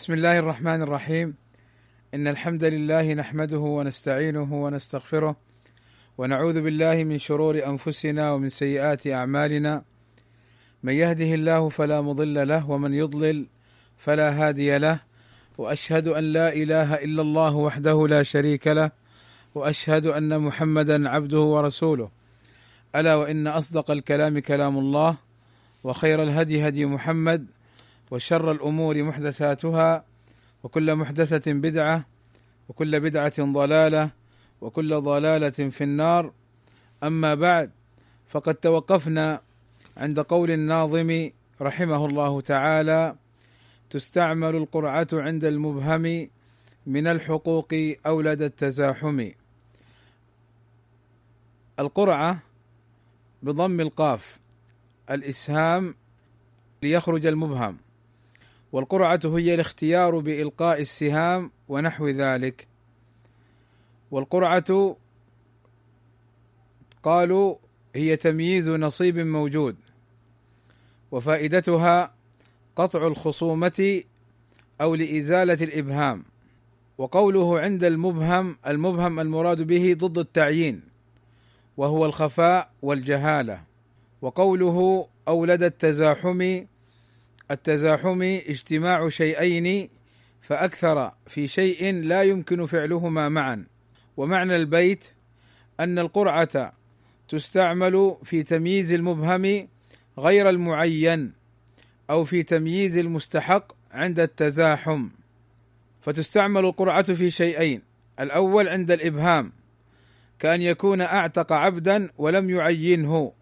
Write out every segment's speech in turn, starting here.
بسم الله الرحمن الرحيم. إن الحمد لله نحمده ونستعينه ونستغفره ونعوذ بالله من شرور أنفسنا ومن سيئات أعمالنا. من يهده الله فلا مضل له ومن يضلل فلا هادي له. وأشهد أن لا إله إلا الله وحده لا شريك له. وأشهد أن محمدا عبده ورسوله. ألا وإن أصدق الكلام كلام الله وخير الهدي هدي محمد وشر الأمور محدثاتها وكل محدثة بدعة وكل بدعة ضلالة وكل ضلالة في النار. أما بعد فقد توقفنا عند قول الناظم رحمه الله تعالى تستعمل القرعة عند المبهم من الحقوق أولد التزاحم. القرعة بضم القاف الإسهام ليخرج المبهم. والقرعة هي الاختيار بإلقاء السهام ونحو ذلك. والقرعة قالوا هي تمييز نصيب موجود وفائدتها قطع الخصومة أو لإزالة الإبهام وقوله عند المبهم المبهم المراد به ضد التعيين وهو الخفاء والجهالة وقوله أولد التزاحم التزاحم اجتماع شيئين فأكثر في شيء لا يمكن فعلهما معا. ومعنى البيت أن القرعة تستعمل في تمييز المبهم غير المعين أو في تمييز المستحق عند التزاحم. فتستعمل القرعة في شيئين الأول عند الإبهام كأن يكون أعتق عبدا ولم يعينه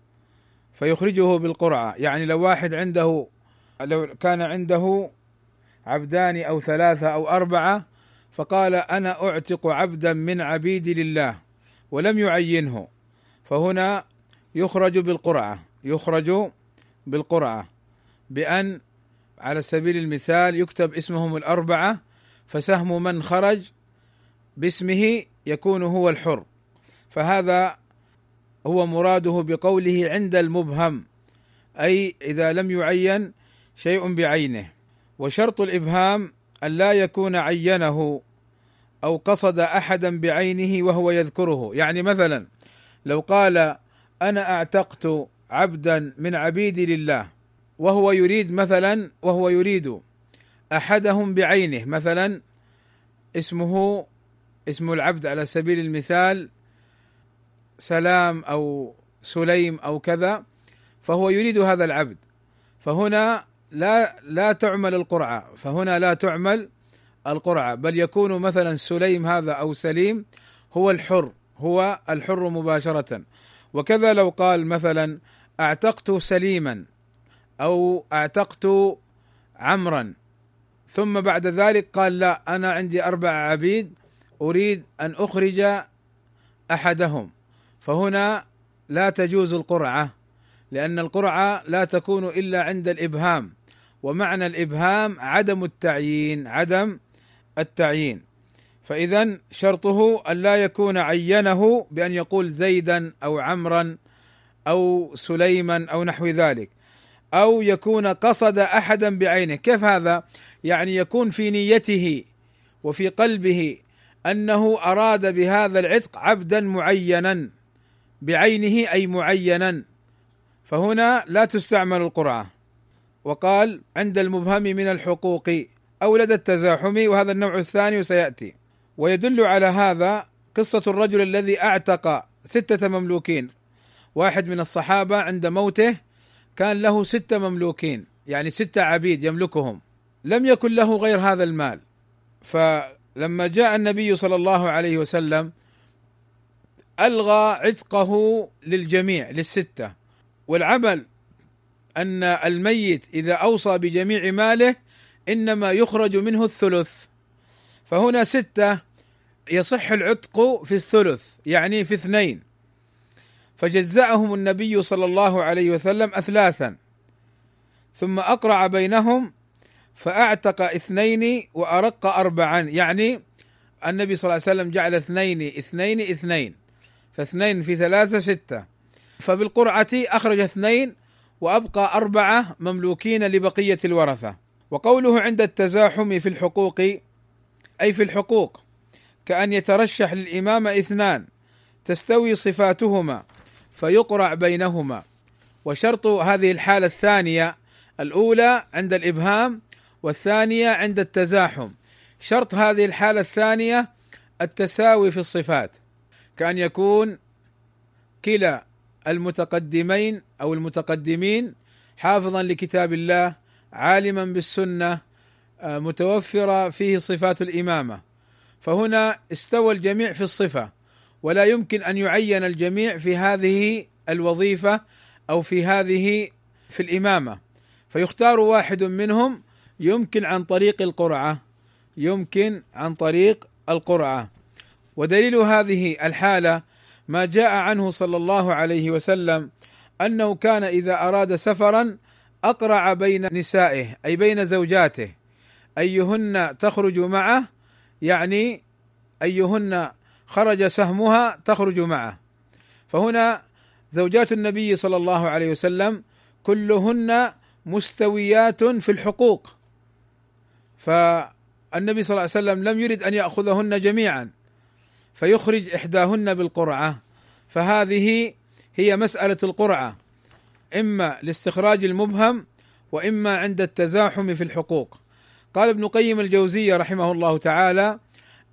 فيخرجه بالقرعة. يعني لو واحد عنده لو كان عنده عبدان أو ثلاثة أو أربعة فقال أنا أعتق عبدا من عبيدي لله ولم يعينه. فهنا يخرج بالقرعة يخرج بالقرعة بأن على سبيل المثال يكتب اسمهم الأربعة فسهم من خرج باسمه يكون هو الحر. فهذا هو مراده بقوله عند المبهم أي إذا لم يعين شيء بعينه وشرط الإبهام أن لا يكون عينه أو قصد أحدا بعينه وهو يذكره. يعني مثلا لو قال أنا أعتقت عبدا من عبيدي لله وهو يريد مثلا وهو يريد أحدهم بعينه مثلا اسمه اسم العبد على سبيل المثال سلام أو سليم أو كذا فهو يريد هذا العبد. فهنا لا لا تعمل القرعة. فهنا لا تعمل القرعة. بل يكون مثلا سليم هذا أو سليم هو الحر هو الحر مباشرة. وكذا لو قال مثلا أعتقت سليما أو أعتقت عمرا. ثم بعد ذلك قال لا أنا عندي أربع عبيد أريد أن أخرج أحدهم. فهنا لا تجوز القرعة لأن القرعة لا تكون إلا عند الإبهام. ومعنى الإبهام عدم التعيين عدم التعيين. فاذا شرطه أن لا يكون عينه بأن يقول زيدا أو عمرا أو سليما أو نحو ذلك أو يكون قصد احدا بعينه. كيف هذا؟ يعني يكون في نيته وفي قلبه أنه أراد بهذا العتق عبدا معينا بعينه أي معينا. فهنا لا تستعمل القرعه وقال عند المبهم من الحقوق أولد التزاحم وهذا النوع الثاني وسيأتي ويدل على هذا قصة الرجل الذي أعتق ستة مملوكين. واحد من الصحابة عند موته كان له ستة مملوكين يعني ستة عبيد يملكهم. لم يكن له غير هذا المال. فلما جاء النبي صلى الله عليه وسلم ألغى عتقه للجميع للستة. والعمل أن الميت إذا أوصى بجميع ماله إنما يخرج منه الثلث. فهنا ستة يصح العتق في الثلث يعني في اثنين. فجزأهم النبي صلى الله عليه وسلم اثلاثا. ثم أقرع بينهم فأعتق اثنين وأرق اربعا يعني النبي صلى الله عليه وسلم جعل اثنين اثنين اثنين. فاثنين في ثلاثة ستة. فبالقرعة أخرج اثنين وأبقى أربعة مملوكين لبقية الورثة. وقوله عند التزاحم في الحقوق أي في الحقوق كأن يترشح للإمامة اثنان تستوي صفاتهما فيقرع بينهما. وشرط هذه الحالة الثانية الأولى عند الإبهام والثانية عند التزاحم. شرط هذه الحالة الثانية التساوي في الصفات. كأن يكون كلا المتقدمين أو المتقدمين حافظا لكتاب الله عالما بالسنة آه، متوفرة فيه صفات الإمامة. فهنا استوى الجميع في الصفة ولا يمكن أن يعين الجميع في هذه الوظيفة أو في هذه في الإمامة. فيختار واحد منهم يمكن عن طريق القرعة يمكن عن طريق القرعة. ودليل هذه الحالة ما جاء عنه صلى الله عليه وسلم أنه كان إذا أراد سفرا أقرع بين نسائه أي بين زوجاته أيهن تخرج معه يعني أيهن خرج سهمها تخرج معه. فهنا زوجات النبي صلى الله عليه وسلم كلهن مستويات في الحقوق. فالنبي صلى الله عليه وسلم لم يرد أن يأخذهن جميعا. فيخرج إحداهن بالقرعة. فهذه هي مسألة القرعة. إما لاستخراج المبهم وإما عند التزاحم في الحقوق. قال ابن قيم الجوزية رحمه الله تعالى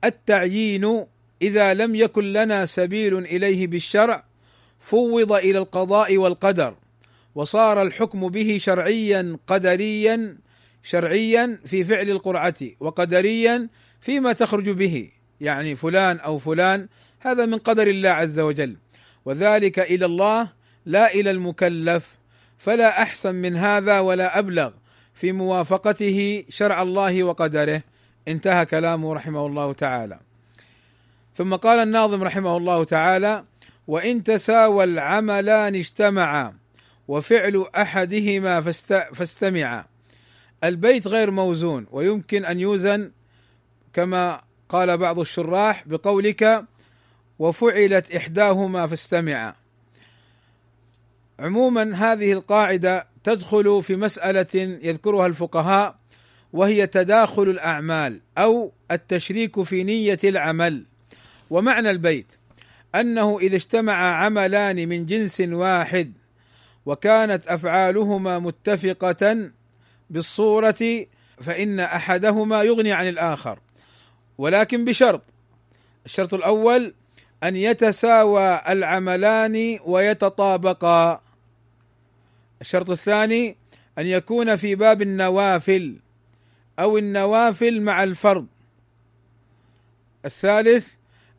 التعيين إذا لم يكن لنا سبيل إليه بالشرع فوض إلى القضاء والقدر وصار الحكم به شرعيا قدريا شرعيا في فعل القرعة وقدريا فيما تخرج به. يعني فلان أو فلان هذا من قدر الله عز وجل. وذلك إلى الله لا إلى المكلف. فلا أحسن من هذا ولا أبلغ في موافقته شرع الله وقدره. انتهى كلامه رحمه الله تعالى. ثم قال الناظم رحمه الله تعالى وإن تساوى العملان اجتمعا وفعل أحدهما فاستمعا. البيت غير موزون ويمكن أن يوزن كما قال بعض الشراح بقولك وفعلت إحداهما فاستمعا عموما هذه القاعدة تدخل في مسألة يذكرها الفقهاء وهي تداخل الأعمال أو التشريك في نية العمل. ومعنى البيت أنه إذا اجتمع عملان من جنس واحد وكانت أفعالهما متفقة بالصورة فإن أحدهما يغني عن الآخر. ولكن بشرط. الشرط الأول أن يتساوى العملان ويتطابقا. الشرط الثاني أن يكون في باب النوافل أو النوافل مع الفرض. الثالث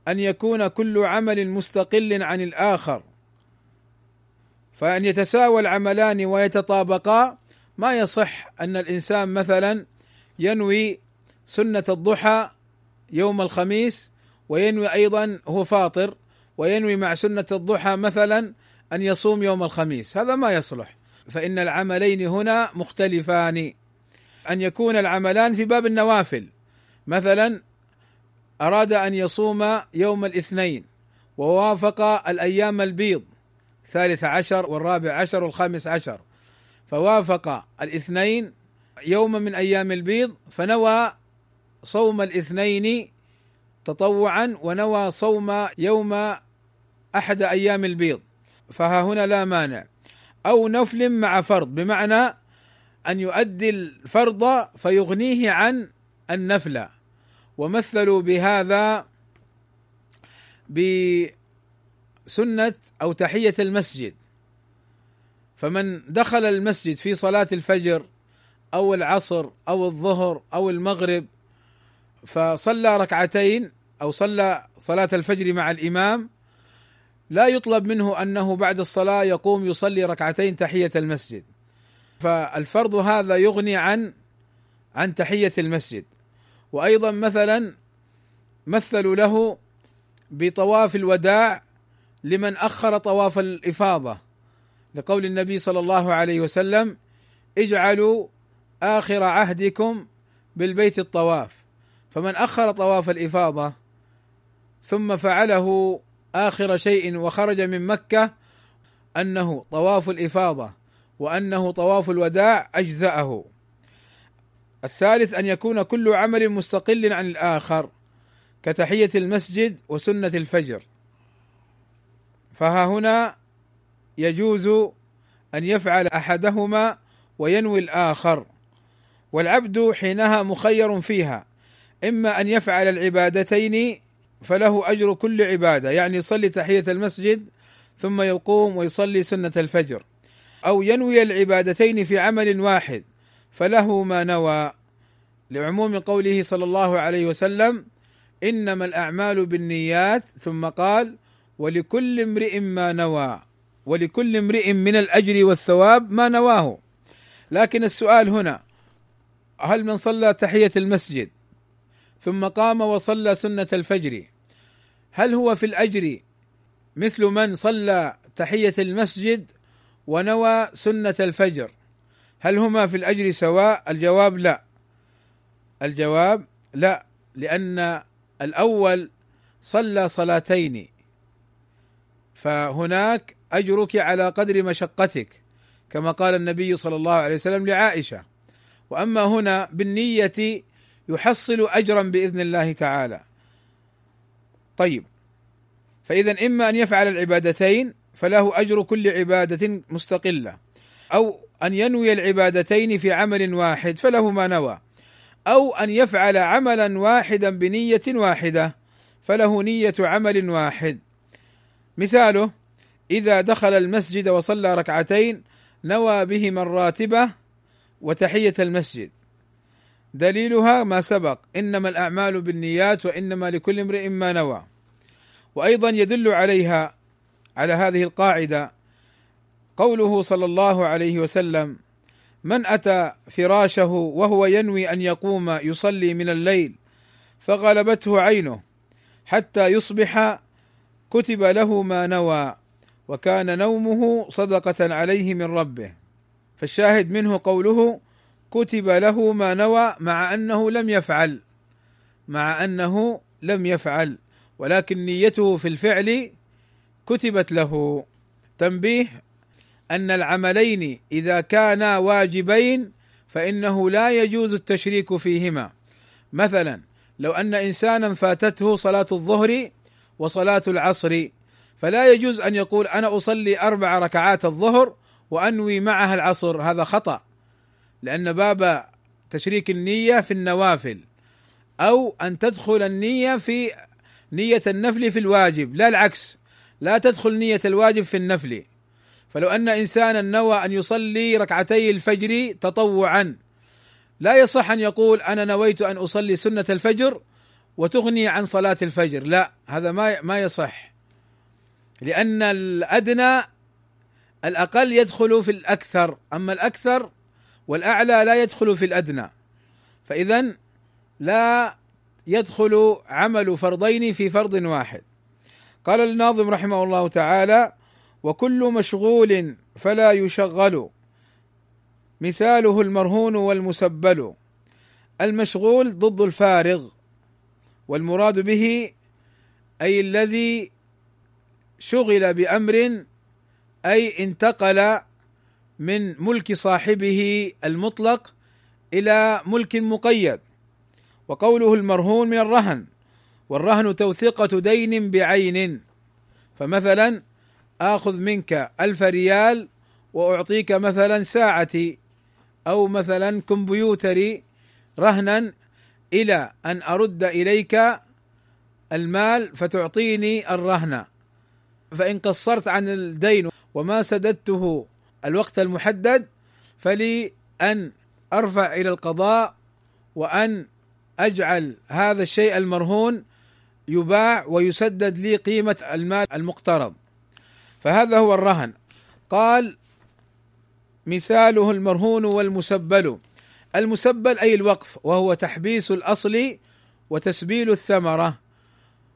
أن يكون كل عمل مستقل عن الآخر. فأن يتساوى العملان ويتطابقا ما يصح أن الإنسان مثلا ينوي سنة الضحى يوم الخميس وينوي أيضا هو فاطر وينوي مع سنة الضحى مثلا أن يصوم يوم الخميس. هذا ما يصلح. فإن العملين هنا مختلفان. أن يكون العملان في باب النوافل. مثلا أراد أن يصوم يوم الاثنين ووافق الأيام البيض الثالث عشر والرابع عشر والخامس عشر. فوافق الاثنين يوم من أيام البيض فنوى صوم الاثنين تطوعا ونوى صوم يوم أحد أيام البيض. فها هنا لا مانع. أو نفل مع فرض بمعنى أن يؤدي الفرض فيغنيه عن النفل. ومثلوا بهذا بسنة أو تحية المسجد. فمن دخل المسجد في صلاة الفجر أو العصر أو الظهر أو المغرب فصلى ركعتين أو صلى صلاة الفجر مع الإمام لا يطلب منه أنه بعد الصلاة يقوم يصلي ركعتين تحية المسجد. فالفرض هذا يغني عن عن تحية المسجد. وأيضا مثلا مثلوا له بطواف الوداع لمن أخر طواف الإفاضة. لقول النبي صلى الله عليه وسلم اجعلوا آخر عهدكم بالبيت الطواف. فمن أخر طواف الإفاضة ثم فعله آخر شيء وخرج من مكة أنه طواف الإفاضة وأنه طواف الوداع أجزأه. الثالث أن يكون كل عمل مستقل عن الآخر كتحية المسجد وسنة الفجر. فها هنا يجوز أن يفعل أحدهما وينوي الآخر والعبد حينها مخير فيها. إما أن يفعل العبادتين فله أجر كل عبادة يعني يصلي تحية المسجد ثم يقوم ويصلي سنة الفجر أو ينوي العبادتين في عمل واحد فله ما نوى. لعموم قوله صلى الله عليه وسلم إنما الأعمال بالنيات ثم قال ولكل امرئ ما نوى ولكل امرئ من الأجر والثواب ما نواه. لكن السؤال هنا هل من صلى تحية المسجد ثم قام وصلى سنة الفجر. هل هو في الأجر مثل من صلى تحية المسجد ونوى سنة الفجر؟ هل هما في الأجر سواء؟ الجواب لا. الجواب لا لأن الأول صلى صلاتين. فهناك أجرك على قدر مشقتك كما قال النبي صلى الله عليه وسلم لعائشة. وأما هنا بالنية يحصل اجرا بإذن الله تعالى. طيب فاذا إما أن يفعل العبادتين فله أجر كل عبادة مستقلة أو أن ينوي العبادتين في عمل واحد فله ما نوى أو أن يفعل عملا واحدا بنية واحدة فله نية عمل واحد. مثاله إذا دخل المسجد وصلى ركعتين نوى بهما الراتبة وتحية المسجد. دليلها ما سبق. إنما الأعمال بالنيات وإنما لكل امرئ ما نوى. وأيضا يدل عليها على هذه القاعدة قوله صلى الله عليه وسلم من أتى فراشه وهو ينوي أن يقوم يصلي من الليل فغلبته عينه حتى يصبح كتب له ما نوى وكان نومه صدقة عليه من ربه. فالشاهد منه قوله كتب له ما نوى مع أنه لم يفعل مع أنه لم يفعل ولكن نيته في الفعل كتبت له. تنبيه أن العملين إذا كانا واجبين فإنه لا يجوز التشريك فيهما. مثلا لو أن انسانا فاتته صلاة الظهر وصلاة العصر فلا يجوز أن يقول أنا أصلي أربع ركعات الظهر وأنوي معها العصر هذا خطأ. لأن باب تشريك النية في النوافل أو أن تدخل النية في نية النفل في الواجب لا العكس لا تدخل نية الواجب في النفل. فلو أن إنسانا نوى أن يصلي ركعتي الفجر تطوعا لا يصح أن يقول أنا نويت أن أصلي سنة الفجر وتغني عن صلاة الفجر لا هذا ما ما يصح. لأن الأدنى الأقل يدخل في الأكثر أما الأكثر والأعلى لا يدخل في الأدنى. فاذا لا يدخل عمل فرضين في فرض واحد. قال الناظم رحمه الله تعالى وكل مشغول فلا يشغل. مثاله المرهون والمسبل. المشغول ضد الفارغ. والمراد به أي الذي شغل بأمر أي انتقل من ملك صاحبه المطلق إلى ملك مقيد. وقوله المرهون من الرهن والرهن توثيقة دين بعين. فمثلا آخذ منك ألف ريال وأعطيك مثلا ساعتي أو مثلا كمبيوتري رهنا إلى أن أرد إليك المال فتعطيني الرهن. فإن قصرت عن الدين وما سددته الوقت المحدد فلي أن أرفع إلى القضاء وأن أجعل هذا الشيء المرهون يباع ويسدد لي قيمة المال المقترض. فهذا هو الرهن. قال مثاله المرهون والمسبل. المسبل أي الوقف وهو تحبيس الأصل وتسبيل الثمرة.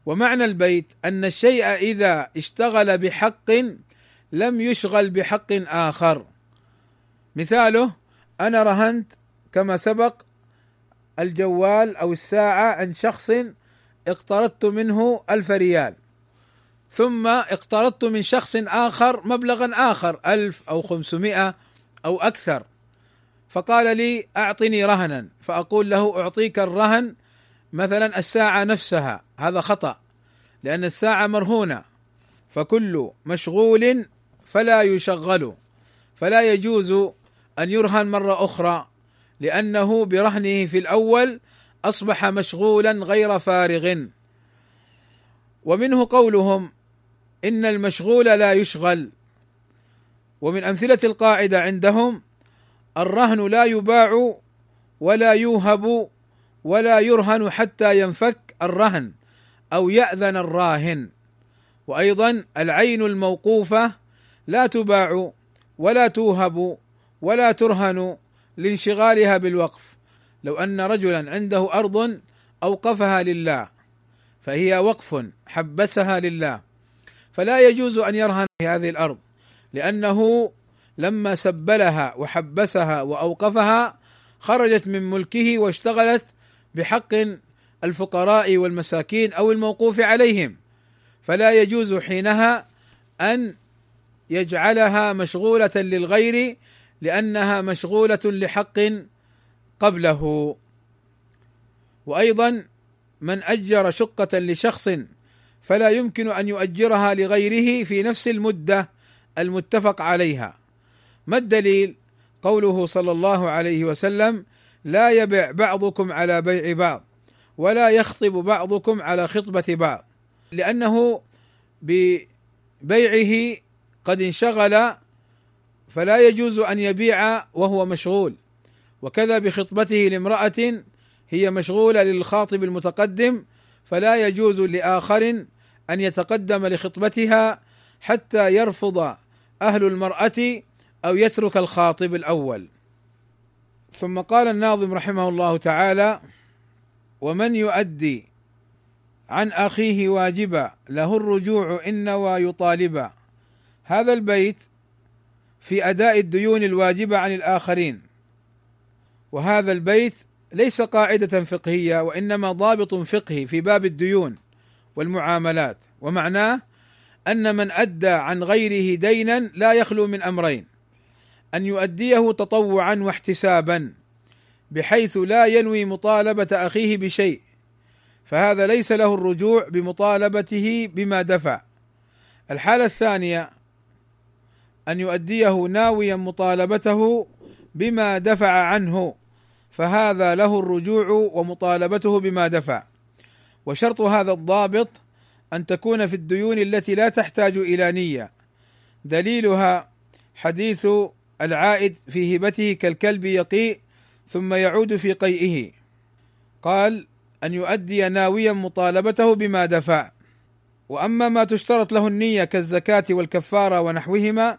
ومعنى البيت أن الشيء إذا اشتغل بحق لم يشغل بحق آخر. مثاله أنا رهنت كما سبق الجوال أو الساعة عند شخص اقترضت منه ألف ريال ثم اقترضت من شخص آخر مبلغا آخر ألف أو خمسمائة أو أكثر. فقال لي أعطني رهنا. فأقول له أعطيك الرهن مثلا الساعة نفسها. هذا خطأ لأن الساعة مرهونة. فكل مشغول فلا يشغل فلا يجوز أن يرهن مرة أخرى لأنه برهنه في الأول أصبح مشغولا غير فارغ. ومنه قولهم إن المشغول لا يشغل. ومن أمثلة القاعدة عندهم الرهن لا يباع ولا يوهب ولا يرهن حتى ينفك الرهن أو يأذن الراهن. وأيضا العين الموقوفة لا تباع ولا توهب ولا ترهن لانشغالها بالوقف. لو أن رجلا عنده أرض أوقفها لله فهي وقف حبسها لله. فلا يجوز أن يرهن هذه الأرض لأنه لما سبلها وحبسها وأوقفها خرجت من ملكه واشتغلت بحق الفقراء والمساكين أو الموقوف عليهم. فلا يجوز حينها أن يجعلها مشغولة للغير لأنها مشغولة لحق قبله. وأيضا من أجر شقة لشخص فلا يمكن أن يؤجرها لغيره في نفس المدة المتفق عليها. ما الدليل؟ قوله صلى الله عليه وسلم لا يبع بعضكم على بيع بعض ولا يخطب بعضكم على خطبة بعض لأنه ببيعه قد انشغل فلا يجوز أن يبيع وهو مشغول. وكذا بخطبته لامرأة هي مشغولة للخاطب المتقدم فلا يجوز لآخر أن يتقدم لخطبتها حتى يرفض أهل المرأة أو يترك الخاطب الأول. ثم قال الناظم رحمه الله تعالى ومن يؤدي عن أخيه واجبا له الرجوع إن نوى يطالبا هذا البيت في أداء الديون الواجبة عن الآخرين وهذا البيت ليس قاعدة فقهية وإنما ضابط فقهي في باب الديون والمعاملات ومعناه أن من أدى عن غيره دينا لا يخلو من أمرين أن يؤديه تطوعا واحتسابا بحيث لا ينوي مطالبة أخيه بشيء فهذا ليس له الرجوع بمطالبته بما دفع. الحالة الثانية أن يؤديه ناويا مطالبته بما دفع عنه فهذا له الرجوع ومطالبته بما دفع. وشرط هذا الضابط أن تكون في الديون التي لا تحتاج إلى نية. دليلها حديث العائد في هبته كالكلب يقيء ثم يعود في قيئه. قال أن يؤدي ناويا مطالبته بما دفع. وأما ما تشترط له النية كالزكاة والكفارة ونحوهما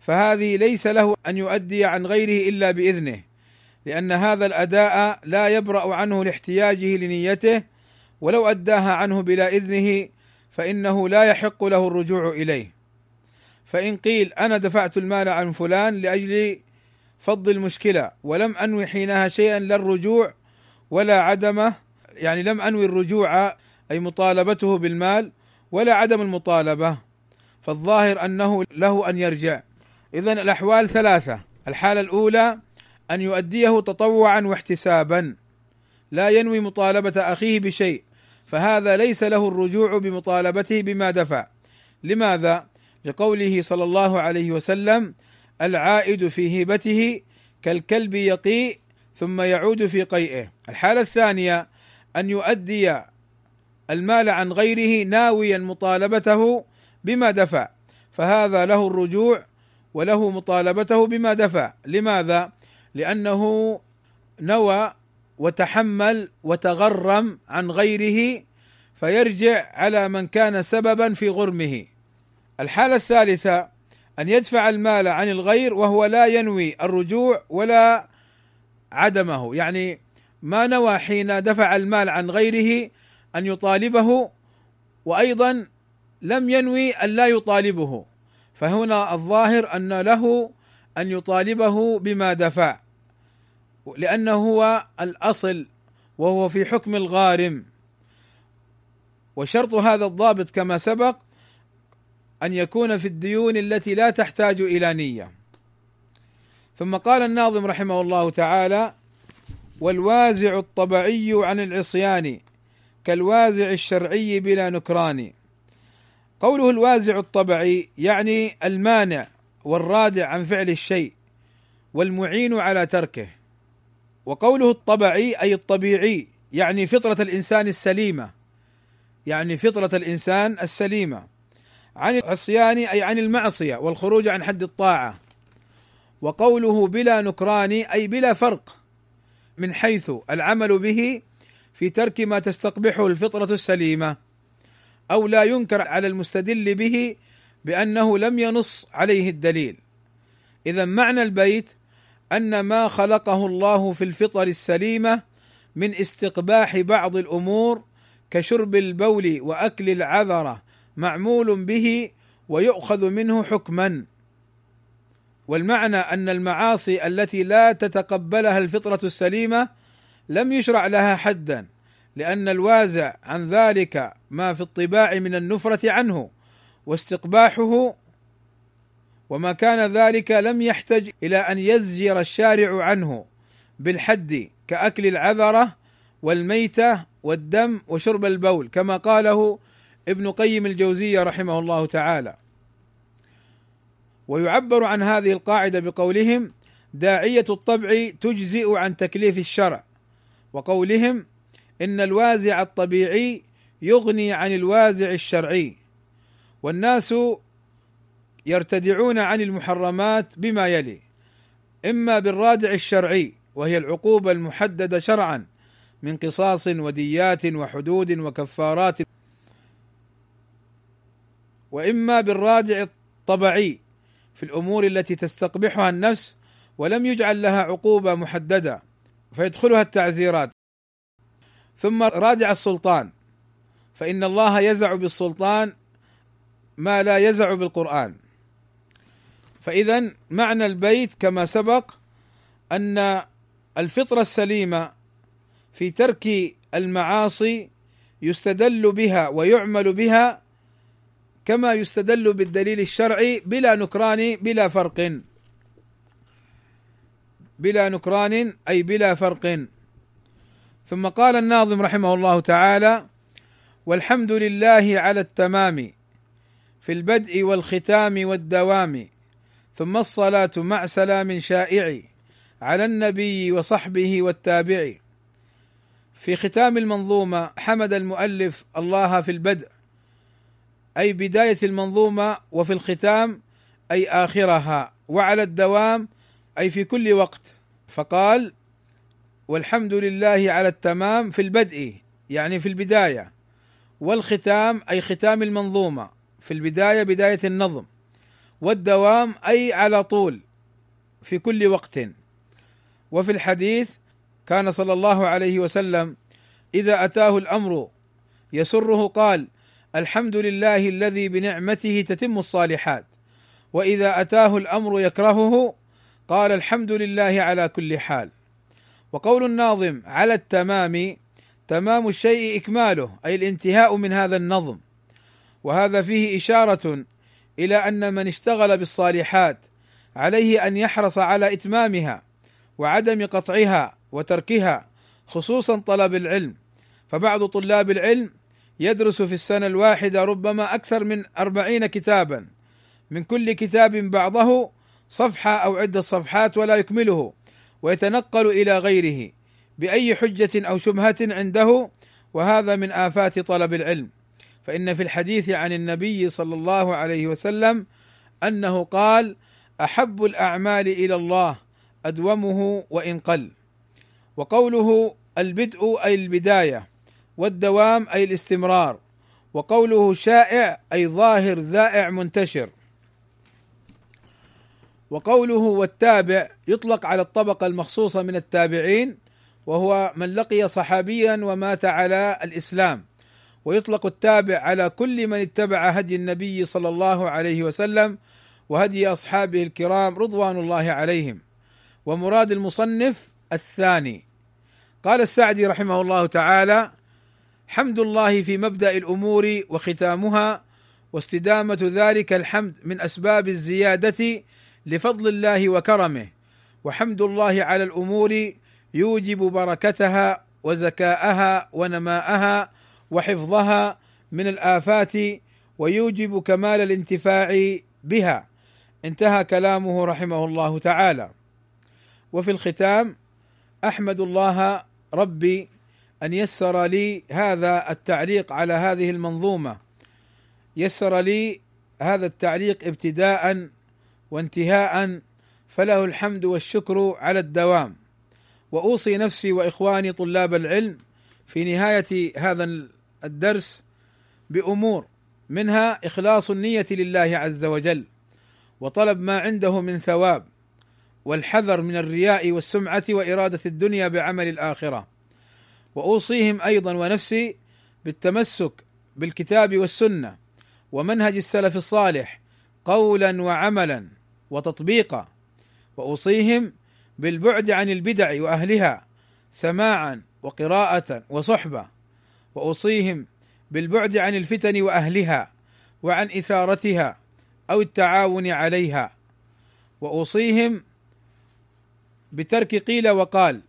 فهذه ليس له أن يؤدي عن غيره إلا بإذنه لأن هذا الأداء لا يبرأ عنه لاحتياجه لنيته ولو أداها عنه بلا إذنه فإنه لا يحق له الرجوع إليه. فإن قيل أنا دفعت المال عن فلان لأجل فض المشكلة ولم أنوي حينها شيئا لا الرجوع ولا عدمه يعني لم أنوي الرجوع أي مطالبته بالمال ولا عدم المطالبة فالظاهر أنه له أن يرجع. اذا الأحوال ثلاثة. الحالة الأولى أن يؤديه تطوعا واحتسابا. لا ينوي مطالبة أخيه بشيء فهذا ليس له الرجوع بمطالبته بما دفع. لماذا؟ لقوله صلى الله عليه وسلم العائد في هبته كالكلب يقيء ثم يعود في قيئه. الحالة الثانية أن يؤدي المال عن غيره ناويا مطالبته بما دفع فهذا له الرجوع وله مطالبته بما دفع. لماذا؟ لأنه نوى وتحمل وتغرم عن غيره فيرجع على من كان سببا في غرمه. الحالة الثالثة أن يدفع المال عن الغير وهو لا ينوي الرجوع ولا عدمه. يعني ما نوى حين دفع المال عن غيره أن يطالبه وأيضا لم ينوي أن لا يطالبه. فهنا الظاهر أن له أن يطالبه بما دفع لأنه هو الأصل وهو في حكم الغارم. وشرط هذا الضابط كما سبق أن يكون في الديون التي لا تحتاج إلى نية. ثم قال الناظم رحمه الله تعالى والوازع الطبعي عن العصيان كالوازع الشرعي بلا نكران قوله الوازع الطبعي يعني المانع والرادع عن فعل الشيء والمعين على تركه. وقوله الطبعي أي الطبيعي يعني فطرة الإنسان السليمة. يعني فطرة الإنسان السليمة. عن العصيان أي عن المعصية والخروج عن حد الطاعة. وقوله بلا نكران أي بلا فرق من حيث العمل به في ترك ما تستقبحه الفطرة السليمة. أو لا ينكر على المستدل به بأنه لم ينص عليه الدليل. اذا معنى البيت أن ما خلقه الله في الفطر السليمة من استقباح بعض الأمور كشرب البول وأكل العذرة معمول به ويؤخذ منه حكما. والمعنى أن المعاصي التي لا تتقبلها الفطرة السليمة لم يشرع لها حدا. لأن الوازع عن ذلك ما في الطباع من النفرة عنه واستقباحه وما كان ذلك لم يحتج إلى أن يزجر الشارع عنه بالحد كأكل العذرة والميتة والدم وشرب البول كما قاله ابن قيم الجوزية رحمه الله تعالى. ويعبر عن هذه القاعدة بقولهم داعية الطبع تجزئ عن تكليف الشرع وقولهم إن الوازع الطبيعي يغني عن الوازع الشرعي. والناس يرتدعون عن المحرمات بما يلي إما بالرادع الشرعي وهي العقوبة المحددة شرعا من قصاص وديات وحدود وكفارات وإما بالرادع الطبعي في الأمور التي تستقبحها النفس ولم يجعل لها عقوبة محددة فيدخلها التعزيرات. ثم رادع السلطان. فإن الله يزع بالسلطان ما لا يزع بالقرآن. فإذا معنى البيت كما سبق أن الفطرة السليمة في ترك المعاصي يستدل بها ويعمل بها كما يستدل بالدليل الشرعي بلا نكران بلا فرق. بلا نكران أي بلا فرق. ثم قال الناظم رحمه الله تعالى والحمد لله على التمام في البدء والختام والدوام ثم الصلاة مع سلام شائع على النبي وصحبه والتابع. في ختام المنظومة حمد المؤلف الله في البدء أي بداية المنظومة وفي الختام أي آخرها وعلى الدوام أي في كل وقت. فقال والحمد لله على التمام في البدء يعني في البداية. والختام أي ختام المنظومة في البداية بداية النظم. والدوام أي على طول في كل وقت. وفي الحديث كان صلى الله عليه وسلم إذا أتاه الأمر يسره قال الحمد لله الذي بنعمته تتم الصالحات. وإذا أتاه الأمر يكرهه قال الحمد لله على كل حال. وقول الناظم على التمام تمام الشيء إكماله أي الانتهاء من هذا النظم. وهذا فيه إشارة إلى أن من اشتغل بالصالحات عليه أن يحرص على إتمامها وعدم قطعها وتركها خصوصا طلب العلم. فبعض طلاب العلم يدرس في السنة الواحدة ربما أكثر من أربعين كتابا. من كل كتاب بعضه صفحة أو عدة صفحات ولا يكمله. ويتنقل إلى غيره بأي حجة أو شبهة عنده وهذا من آفات طلب العلم. فإن في الحديث عن النبي صلى الله عليه وسلم أنه قال أحب الأعمال إلى الله أدومه وإن قل. وقوله البدء أي البداية والدوام أي الاستمرار. وقوله شائع أي ظاهر ذائع منتشر. وقوله والتابع يطلق على الطبقة المخصوصة من التابعين وهو من لقي صحابيا ومات على الإسلام. ويطلق التابع على كل من اتبع هدي النبي صلى الله عليه وسلم وهدي أصحابه الكرام رضوان الله عليهم. ومراد المصنف الثاني. قال السعدي رحمه الله تعالى حمد الله في مبدأ الأمور وختامها واستدامة ذلك الحمد من أسباب الزيادة لفضل الله وكرمه. وحمد الله على الأمور يوجب بركتها وزكاءها ونماءها وحفظها من الآفات ويوجب كمال الانتفاع بها. انتهى كلامه رحمه الله تعالى. وفي الختام أحمد الله ربي أن يسر لي هذا التعليق على هذه المنظومة. يسر لي هذا التعليق ابتداء وانتهاء فله الحمد والشكر على الدوام. وأوصي نفسي وإخواني طلاب العلم في نهاية هذا الدرس بأمور منها إخلاص النية لله عز وجل وطلب ما عنده من ثواب والحذر من الرياء والسمعة وإرادة الدنيا بعمل الآخرة. وأوصيهم أيضا ونفسي بالتمسك بالكتاب والسنة ومنهج السلف الصالح قولا وعملا. وتطبيقا وأوصيهم بالبعد عن البدع وأهلها سماعا وقراءة وصحبة وأوصيهم بالبعد عن الفتن وأهلها وعن إثارتها أو التعاون عليها وأوصيهم بترك قيل وقال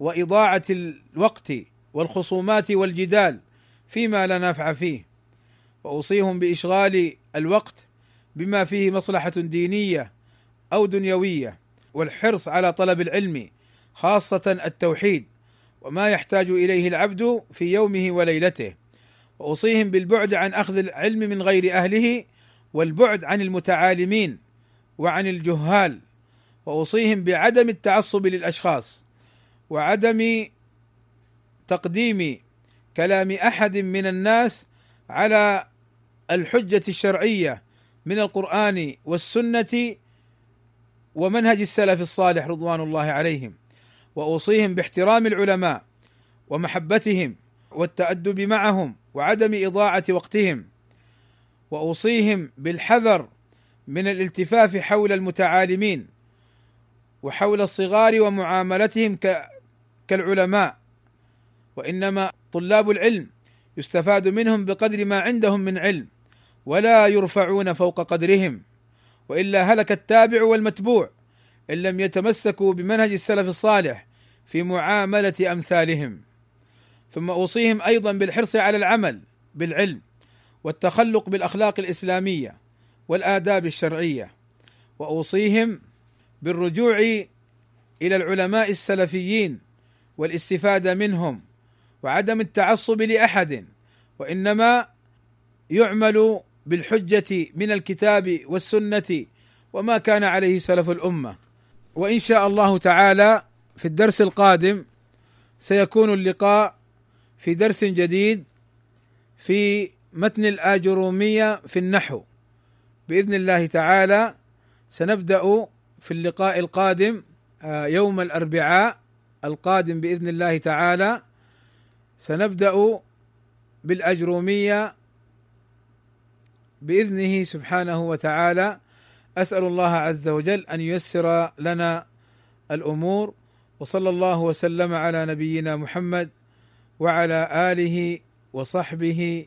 وإضاعة الوقت والخصومات والجدال فيما لا نفع فيه وأوصيهم بإشغال الوقت بما فيه مصلحة دينية أو دنيوية والحرص على طلب العلم خاصة التوحيد وما يحتاج إليه العبد في يومه وليلته. وأوصيهم بالبعد عن أخذ العلم من غير أهله والبعد عن المتعالمين وعن الجهال. وأوصيهم بعدم التعصب للأشخاص وعدم تقديم كلام أحد من الناس على الحجة الشرعية من القرآن والسنة ومنهج السلف الصالح رضوان الله عليهم وأوصيهم باحترام العلماء ومحبتهم والتأدب معهم وعدم إضاعة وقتهم وأوصيهم بالحذر من الالتفاف حول المتعالمين وحول الصغار ومعاملتهم كالعلماء. وإنما طلاب العلم يستفاد منهم بقدر ما عندهم من علم ولا يرفعون فوق قدرهم. وإلا هلك التابع والمتبوع إن لم يتمسكوا بمنهج السلف الصالح في معاملة أمثالهم. ثم أوصيهم أيضا بالحرص على العمل بالعلم والتخلق بالأخلاق الإسلامية والآداب الشرعية. وأوصيهم بالرجوع إلى العلماء السلفيين والاستفادة منهم وعدم التعصب لأحد وإنما يعمل بالحجة من الكتاب والسنة وما كان عليه سلف الأمة. وإن شاء الله تعالى في الدرس القادم سيكون اللقاء في درس جديد في متن الآجرومية في النحو. بإذن الله تعالى سنبدأ في اللقاء القادم آه، يوم الأربعاء القادم بإذن الله تعالى. سنبدأ بالأجرومية بإذنه سبحانه وتعالى أسأل الله عز وجل أن ييسر لنا الأمور وصلى الله وسلم على نبينا محمد وعلى آله وصحبه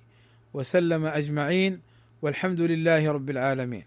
وسلم أجمعين والحمد لله رب العالمين.